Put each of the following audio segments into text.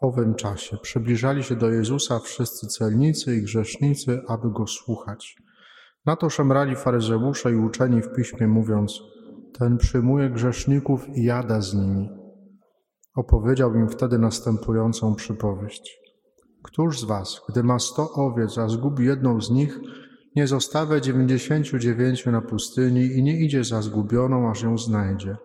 owym czasie przybliżali się do Jezusa wszyscy celnicy i grzesznicy, aby go słuchać. Na to szemrali faryzeusze i uczeni w piśmie, mówiąc: Ten przyjmuje grzeszników i jada z nimi. Opowiedział im wtedy następującą przypowieść. Któż z was, gdy ma sto owiec, a zgubi jedną z nich, nie zostawia dziewięćdziesięciu dziewięciu na pustyni i nie idzie za zgubioną, aż ją znajdzie?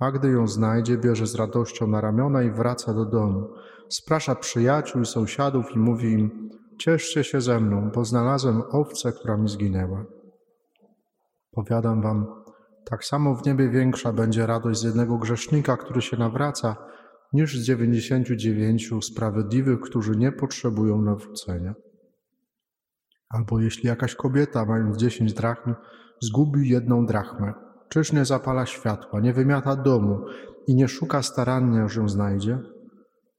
A gdy ją znajdzie, bierze z radością na ramiona i wraca do domu. Sprasza przyjaciół sąsiadów i mówi im: Cieszcie się ze mną, bo znalazłem owcę, która mi zginęła. Powiadam wam, tak samo w niebie większa będzie radość z jednego grzesznika, który się nawraca, niż z dziewięćdziesięciu dziewięciu sprawiedliwych, którzy nie potrzebują nawrócenia. Albo jeśli jakaś kobieta, mając dziesięć drachm, zgubi jedną drachmę, czyż nie zapala światła, nie wymiata domu i nie szuka starannie, aż ją znajdzie?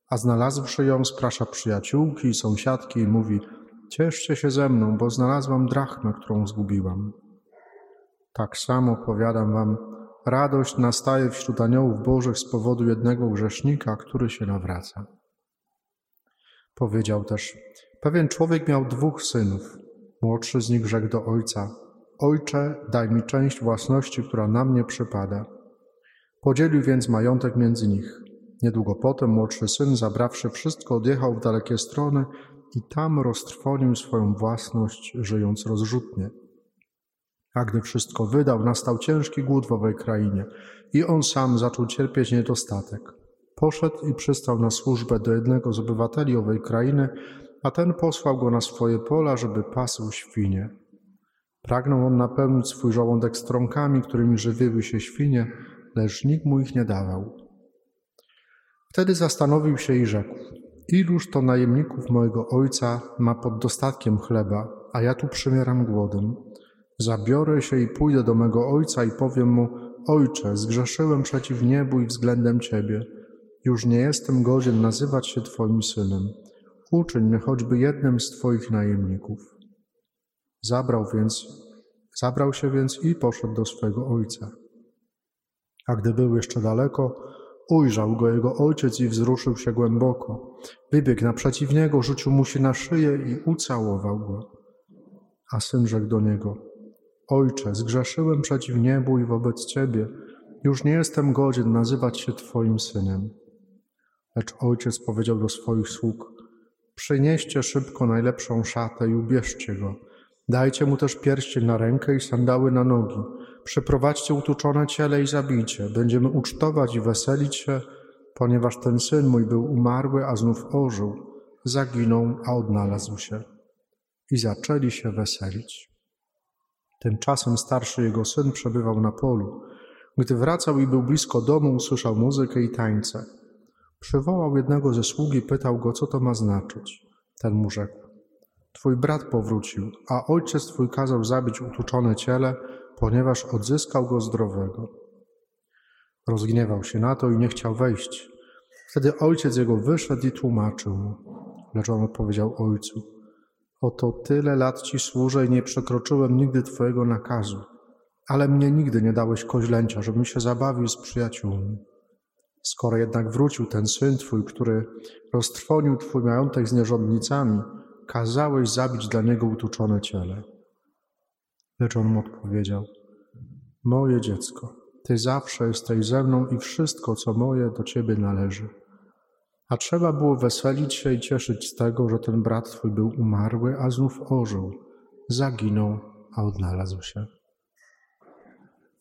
A znalazłszy ją, sprasza przyjaciółki i sąsiadki i mówi: Cieszcie się ze mną, bo znalazłam drachmę, którą zgubiłam. Tak samo powiadam wam, radość nastaje wśród aniołów Bożych z powodu jednego grzesznika, który się nawraca. Powiedział też: Pewien człowiek miał dwóch synów. Młodszy z nich rzekł do ojca: Ojcze, daj mi część własności, która na mnie przypada. Podzielił więc majątek między nich. Niedługo potem młodszy syn, zabrawszy wszystko, odjechał w dalekie strony i tam roztrwonił swoją własność, żyjąc rozrzutnie. A gdy wszystko wydał, nastał ciężki głód w owej krainie i on sam zaczął cierpieć niedostatek. Poszedł i przystał na służbę do jednego z obywateli owej krainy, a ten posłał go na swoje pola, żeby pasł świnie. Pragnął on napełnić swój żołądek strąkami, którymi żywiły się świnie, lecz nikt mu ich nie dawał. Wtedy zastanowił się i rzekł: Iluż to najemników mojego ojca ma pod dostatkiem chleba, a ja tu przymieram głodem. Zabiorę się i pójdę do mego ojca i powiem mu: Ojcze, zgrzeszyłem przeciw niebu i względem ciebie. Już nie jestem godzien nazywać się Twoim synem. Uczyń mnie choćby jednym z Twoich najemników. Zabrał więc, zabrał się więc i poszedł do swego ojca. A gdy był jeszcze daleko, Ujrzał go jego ojciec i wzruszył się głęboko. Wybiegł naprzeciw niego, rzucił mu się na szyję i ucałował go. A syn rzekł do niego: Ojcze, zgrzeszyłem przeciw niebu i wobec ciebie. Już nie jestem godzien nazywać się twoim synem. Lecz ojciec powiedział do swoich sług: Przynieście szybko najlepszą szatę i ubierzcie go. Dajcie mu też pierścień na rękę i sandały na nogi Przyprowadźcie utuczone ciele i zabijcie. Będziemy ucztować i weselić się, ponieważ ten syn mój był umarły, a znów ożył, zaginął, a odnalazł się. I zaczęli się weselić. Tymczasem starszy jego syn przebywał na polu. Gdy wracał i był blisko domu, usłyszał muzykę i tańce. Przywołał jednego ze sług i pytał go, co to ma znaczyć. Ten mu rzekł: Twój brat powrócił, a ojciec twój kazał zabić utuczone ciele, ponieważ odzyskał go zdrowego. Rozgniewał się na to i nie chciał wejść. Wtedy ojciec jego wyszedł i tłumaczył mu. Lecz on odpowiedział ojcu: Oto tyle lat ci służę i nie przekroczyłem nigdy twojego nakazu, ale mnie nigdy nie dałeś koźlęcia, żebym się zabawił z przyjaciółmi. Skoro jednak wrócił ten syn twój, który roztrwonił twój majątek z nierządnicami, kazałeś zabić dla niego utuczone ciele. Lecz on mu odpowiedział: Moje dziecko, ty zawsze jesteś ze mną i wszystko, co moje, do ciebie należy. A trzeba było weselić się i cieszyć z tego, że ten brat twój był umarły, a znów ożył, zaginął, a odnalazł się.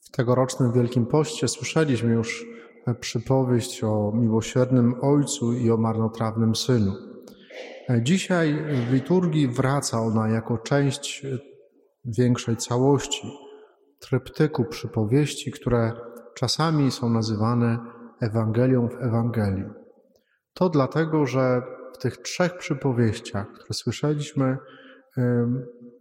W tegorocznym Wielkim Poście słyszeliśmy już przypowieść o miłosiernym ojcu i o marnotrawnym synu. Dzisiaj w liturgii wraca ona jako część większej całości, tryptyku przypowieści, które czasami są nazywane Ewangelią w Ewangelii. To dlatego, że w tych trzech przypowieściach, które słyszeliśmy,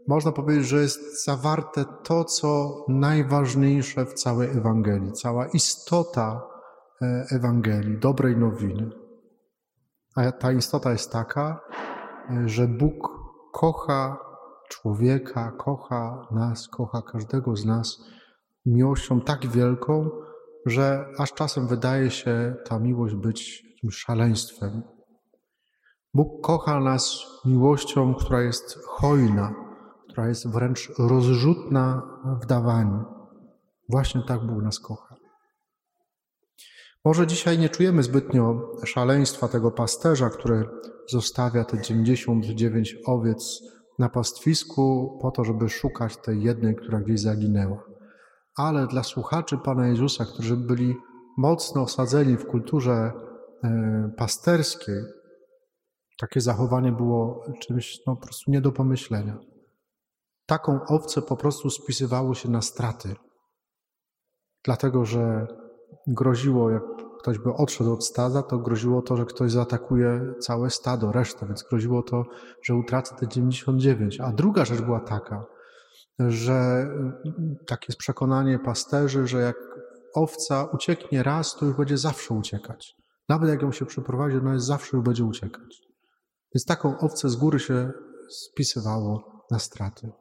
można powiedzieć, że jest zawarte to, co najważniejsze w całej Ewangelii, cała istota e, Ewangelii, dobrej nowiny. A ta istota jest taka, że Bóg kocha człowieka, kocha nas, kocha każdego z nas miłością tak wielką, że aż czasem wydaje się ta miłość być jakimś szaleństwem. Bóg kocha nas miłością, która jest hojna, która jest wręcz rozrzutna w dawaniu. Właśnie tak Bóg nas kocha. Może dzisiaj nie czujemy zbytnio szaleństwa tego pasterza, który zostawia te 99 owiec na pastwisku po to, żeby szukać tej jednej, która gdzieś zaginęła. Ale dla słuchaczy Pana Jezusa, którzy byli mocno osadzeni w kulturze e, pasterskiej, takie zachowanie było czymś no, po prostu nie do pomyślenia. Taką owcę po prostu spisywało się na straty, dlatego że groziło, jak ktoś by odszedł od stada, to groziło to, że ktoś zaatakuje całe stado, resztę, więc groziło to, że utracę te 99. A druga rzecz była taka, że takie jest przekonanie pasterzy, że jak owca ucieknie raz, to już będzie zawsze uciekać. Nawet jak ją się przyprowadzi, ona jest zawsze już będzie uciekać. Więc taką owcę z góry się spisywało na straty.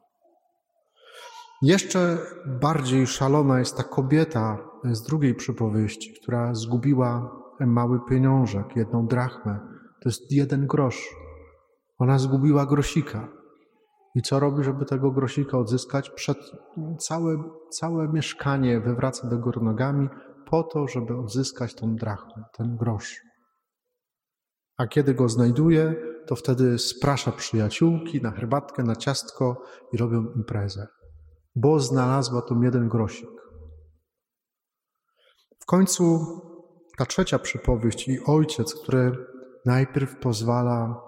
Jeszcze bardziej szalona jest ta kobieta z drugiej przypowieści, która zgubiła mały pieniążek, jedną drachmę. To jest jeden grosz. Ona zgubiła grosika. I co robi, żeby tego grosika odzyskać? Przed całe, całe mieszkanie wywraca do góry nogami po to, żeby odzyskać tą drachmę, ten grosz. A kiedy go znajduje, to wtedy sprasza przyjaciółki na herbatkę, na ciastko i robią imprezę bo znalazła tu jeden grosik. W końcu ta trzecia przypowieść i ojciec, który najpierw pozwala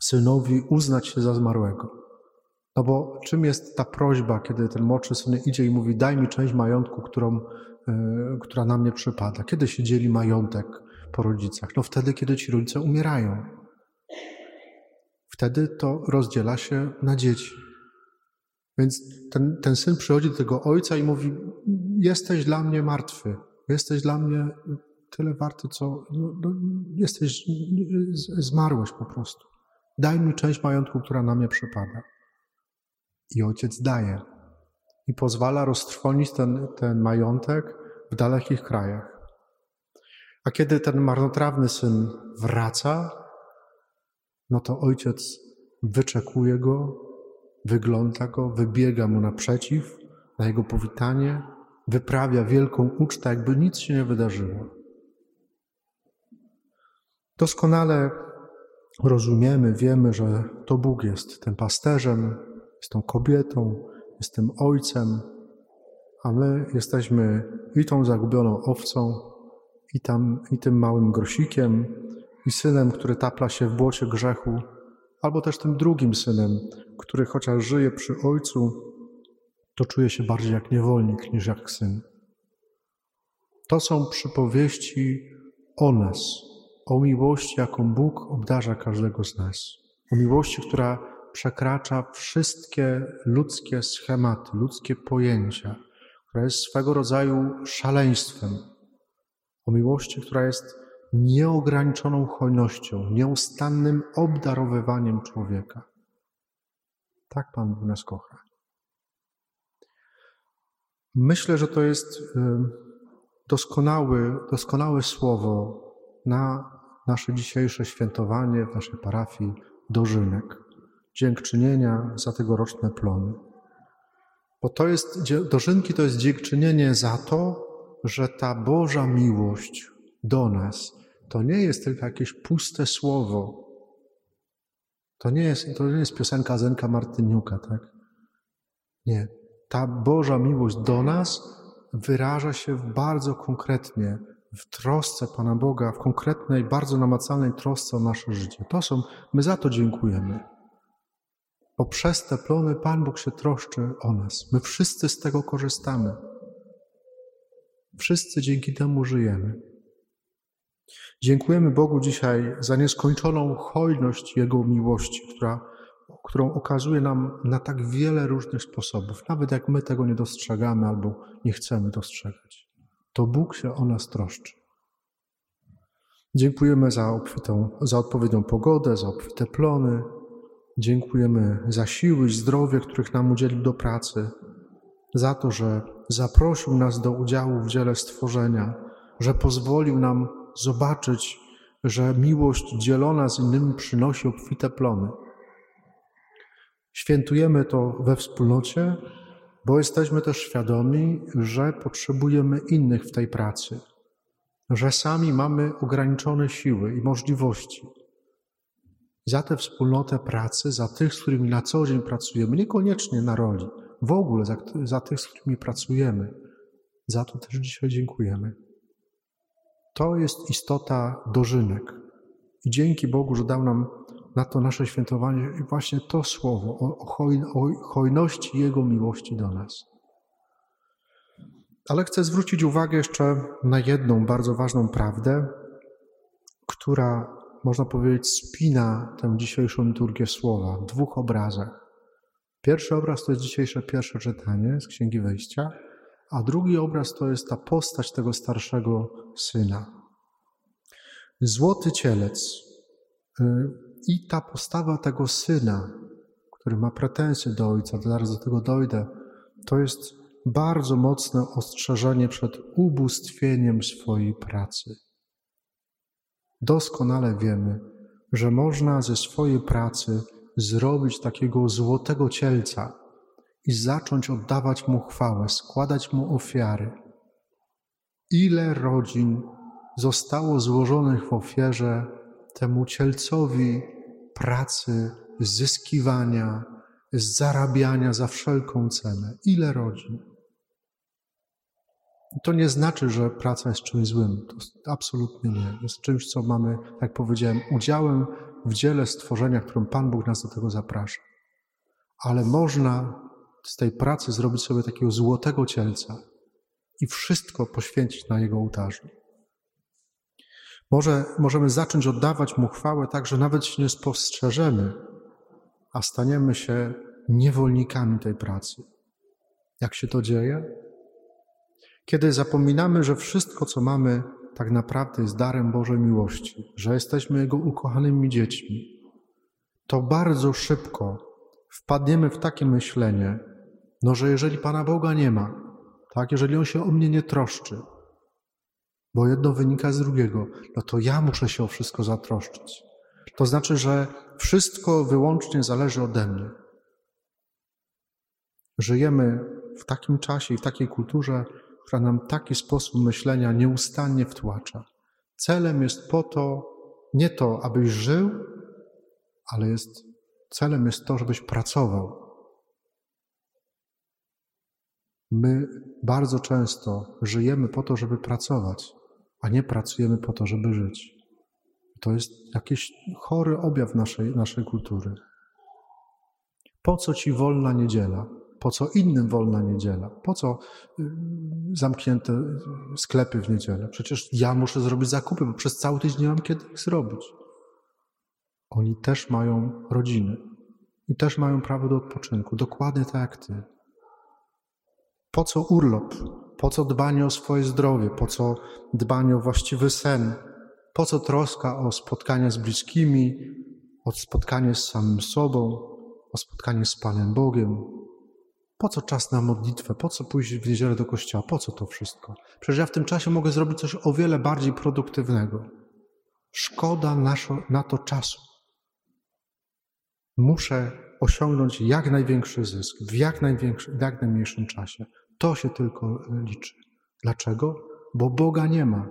synowi uznać się za zmarłego. No bo czym jest ta prośba, kiedy ten młodszy syn idzie i mówi: Daj mi część majątku, którą, yy, która na mnie przypada? Kiedy się dzieli majątek po rodzicach? No wtedy, kiedy ci rodzice umierają. Wtedy to rozdziela się na dzieci. Więc ten, ten syn przychodzi do tego ojca i mówi: Jesteś dla mnie martwy, jesteś dla mnie tyle warty, co no, no, jesteś, zmarłeś po prostu. Daj mi część majątku, która na mnie przypada. I ojciec daje. I pozwala roztrwonić ten, ten majątek w dalekich krajach. A kiedy ten marnotrawny syn wraca, no to ojciec wyczekuje go, wygląda go, wybiega mu naprzeciw, na jego powitanie, wyprawia wielką ucztę, jakby nic się nie wydarzyło. Doskonale rozumiemy, wiemy, że to Bóg jest tym pasterzem, jest tą kobietą, jest tym ojcem, a my jesteśmy i tą zagubioną owcą, i, tam, i tym małym grosikiem, i synem, który tapla się w błocie grzechu, albo też tym drugim synem, który chociaż żyje przy ojcu, to czuje się bardziej jak niewolnik niż jak syn. To są przypowieści o nas, o miłości, jaką Bóg obdarza każdego z nas. O miłości, która przekracza wszystkie ludzkie schematy, ludzkie pojęcia, która jest swego rodzaju szaleństwem. O miłości, która jest nieograniczoną hojnością, nieustannym obdarowywaniem człowieka. Tak Pan Bóg nas kocha. Myślę, że to jest doskonały, doskonałe słowo na nasze dzisiejsze świętowanie w naszej parafii dożynek, dziękczynienia za tegoroczne plony. Bo to jest, dożynki to jest dziękczynienie za to, że ta Boża miłość do nas to nie jest tylko jakieś puste słowo. To nie jest, to nie jest piosenka Zenka Martyniuka, tak? Nie. Ta Boża miłość do nas wyraża się bardzo konkretnie w trosce Pana Boga, w konkretnej, bardzo namacalnej trosce o nasze życie. To są, my za to dziękujemy. Bo przez te plony Pan Bóg się troszczy o nas. My wszyscy z tego korzystamy. Wszyscy dzięki temu żyjemy. Dziękujemy Bogu dzisiaj za nieskończoną hojność Jego miłości, która, którą okazuje nam na tak wiele różnych sposobów, nawet jak my tego nie dostrzegamy albo nie chcemy dostrzegać. To Bóg się o nas troszczy. Dziękujemy za, obfitą, za odpowiednią pogodę, za obfite plony. Dziękujemy za siły i zdrowie, których nam udzielił do pracy, za to, że zaprosił nas do udziału w dziele stworzenia, że pozwolił nam zobaczyć że miłość dzielona z innymi przynosi obfite plony. Świętujemy to we wspólnocie, bo jesteśmy też świadomi, że potrzebujemy innych w tej pracy, że sami mamy ograniczone siły i możliwości. Za tę wspólnotę pracy, za tych, z którymi na co dzień pracujemy, niekoniecznie na roli, w ogóle za, za tych, z którymi pracujemy, za to też dzisiaj dziękujemy. To jest istota dożynek. I dzięki Bogu, że dał nam na to nasze świętowanie właśnie to słowo o, o hojności Jego miłości do nas. Ale chcę zwrócić uwagę jeszcze na jedną bardzo ważną prawdę, która, można powiedzieć, spina tę dzisiejszą liturgię słowa w dwóch obrazach. Pierwszy obraz to jest dzisiejsze pierwsze czytanie z Księgi Wejścia, a drugi obraz to jest ta postać tego starszego syna. Złoty cielec y, i ta postawa tego syna, który ma pretensje do ojca, zaraz do tego dojdę, to jest bardzo mocne ostrzeżenie przed ubóstwieniem swojej pracy. Doskonale wiemy, że można ze swojej pracy zrobić takiego złotego cielca i zacząć oddawać mu chwałę, składać mu ofiary. Ile rodzin zostało złożonych w ofierze temu cielcowi pracy, zyskiwania, zarabiania za wszelką cenę. Ile rodzin? To nie znaczy, że praca jest czymś złym. To absolutnie nie. Jest czymś, co mamy, jak powiedziałem, udziałem w dziele stworzenia, którym Pan Bóg nas do tego zaprasza. Ale można z tej pracy zrobić sobie takiego złotego cielca i wszystko poświęcić na Jego ołtarzu. Może możemy zacząć oddawać Mu chwałę tak, że nawet się nie spostrzeżemy, a staniemy się niewolnikami tej pracy. Jak się to dzieje? Kiedy zapominamy, że wszystko, co mamy, tak naprawdę jest darem Bożej miłości, że jesteśmy Jego ukochanymi dziećmi, to bardzo szybko wpadniemy w takie myślenie, no, że jeżeli Pana Boga nie ma, tak, jeżeli On się o mnie nie troszczy, bo jedno wynika z drugiego, no to ja muszę się o wszystko zatroszczyć. To znaczy, że wszystko wyłącznie zależy ode mnie. Żyjemy w takim czasie i w takiej kulturze, która nam taki sposób myślenia nieustannie wtłacza. Celem jest po to, nie to, abyś żył, ale jest, celem jest to, żebyś pracował. My bardzo często żyjemy po to, żeby pracować, a nie pracujemy po to, żeby żyć. To jest jakiś chory objaw naszej, naszej kultury. Po co ci wolna niedziela? Po co innym wolna niedziela? Po co y, zamknięte sklepy w niedzielę? Przecież ja muszę zrobić zakupy, bo przez cały tydzień nie mam kiedy ich zrobić. Oni też mają rodziny i też mają prawo do odpoczynku, dokładnie tak jak ty. Po co urlop? Po co dbanie o swoje zdrowie? Po co dbanie o właściwy sen? Po co troska o spotkanie z bliskimi, o spotkanie z samym sobą, o spotkanie z Panem Bogiem? Po co czas na modlitwę? Po co pójść w niedzielę do kościoła? Po co to wszystko? Przecież ja w tym czasie mogę zrobić coś o wiele bardziej produktywnego. Szkoda na to czasu. Muszę osiągnąć jak największy zysk w jak, w jak najmniejszym czasie. To się tylko liczy. Dlaczego? Bo Boga nie ma.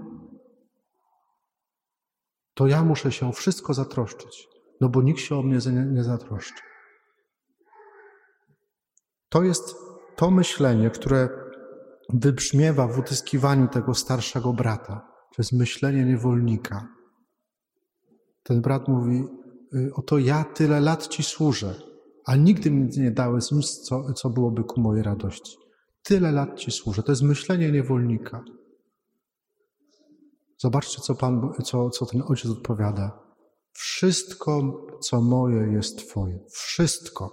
To ja muszę się o wszystko zatroszczyć, no bo nikt się o mnie nie zatroszczy. To jest to myślenie, które wybrzmiewa w utyskiwaniu tego starszego brata. To jest myślenie niewolnika. Ten brat mówi: y, Oto ja tyle lat ci służę, a nigdy mi nie dałeś nic, co, co byłoby ku mojej radości. Tyle lat Ci służę. To jest myślenie niewolnika. Zobaczcie, co, Pan, co, co ten ojciec odpowiada. Wszystko, co moje, jest Twoje. Wszystko.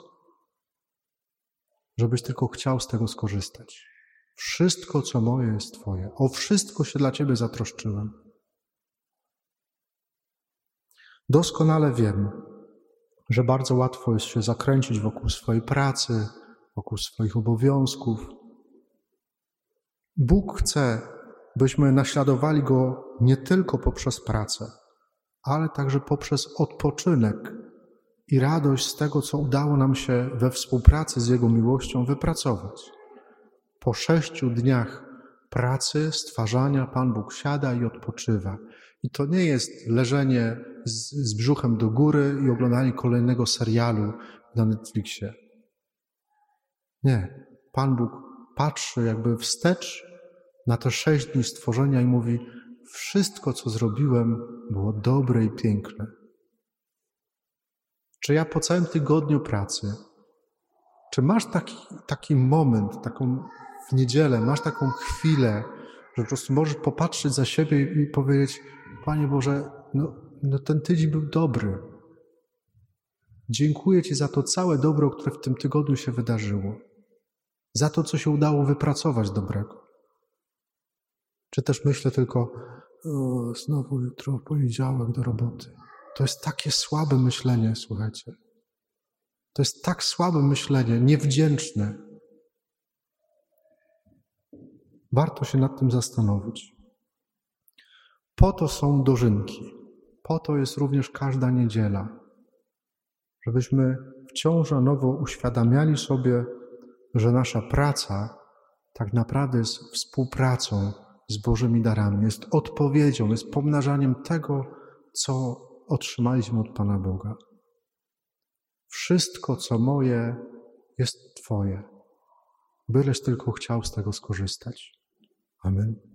Żebyś tylko chciał z tego skorzystać. Wszystko, co moje, jest Twoje. O wszystko się dla Ciebie zatroszczyłem. Doskonale wiem, że bardzo łatwo jest się zakręcić wokół swojej pracy, wokół swoich obowiązków, Bóg chce, byśmy naśladowali Go nie tylko poprzez pracę, ale także poprzez odpoczynek i radość z tego, co udało nam się we współpracy z Jego miłością wypracować. Po sześciu dniach pracy, stwarzania, Pan Bóg siada i odpoczywa. I to nie jest leżenie z, z brzuchem do góry i oglądanie kolejnego serialu na Netflixie. Nie. Pan Bóg patrzy jakby wstecz na te sześć dni stworzenia i mówi: Wszystko, co zrobiłem, było dobre i piękne. Czy ja po całym tygodniu pracy, czy masz taki, taki moment, taką w niedzielę, masz taką chwilę, że po prostu możesz popatrzeć za siebie i powiedzieć: Panie Boże, no, no ten tydzień był dobry. Dziękuję Ci za to całe dobro, które w tym tygodniu się wydarzyło. Za to, co się udało wypracować dobrego. Czy też myślę tylko, znowu jutro, poniedziałek do roboty. To jest takie słabe myślenie, słuchajcie. To jest tak słabe myślenie, niewdzięczne. Warto się nad tym zastanowić. Po to są dożynki. Po to jest również każda niedziela. Żebyśmy wciąż na nowo uświadamiali sobie, że nasza praca tak naprawdę jest współpracą z Bożymi darami, jest odpowiedzią, jest pomnażaniem tego, co otrzymaliśmy od Pana Boga. Wszystko, co moje, jest Twoje, byleś tylko chciał z tego skorzystać. Amen.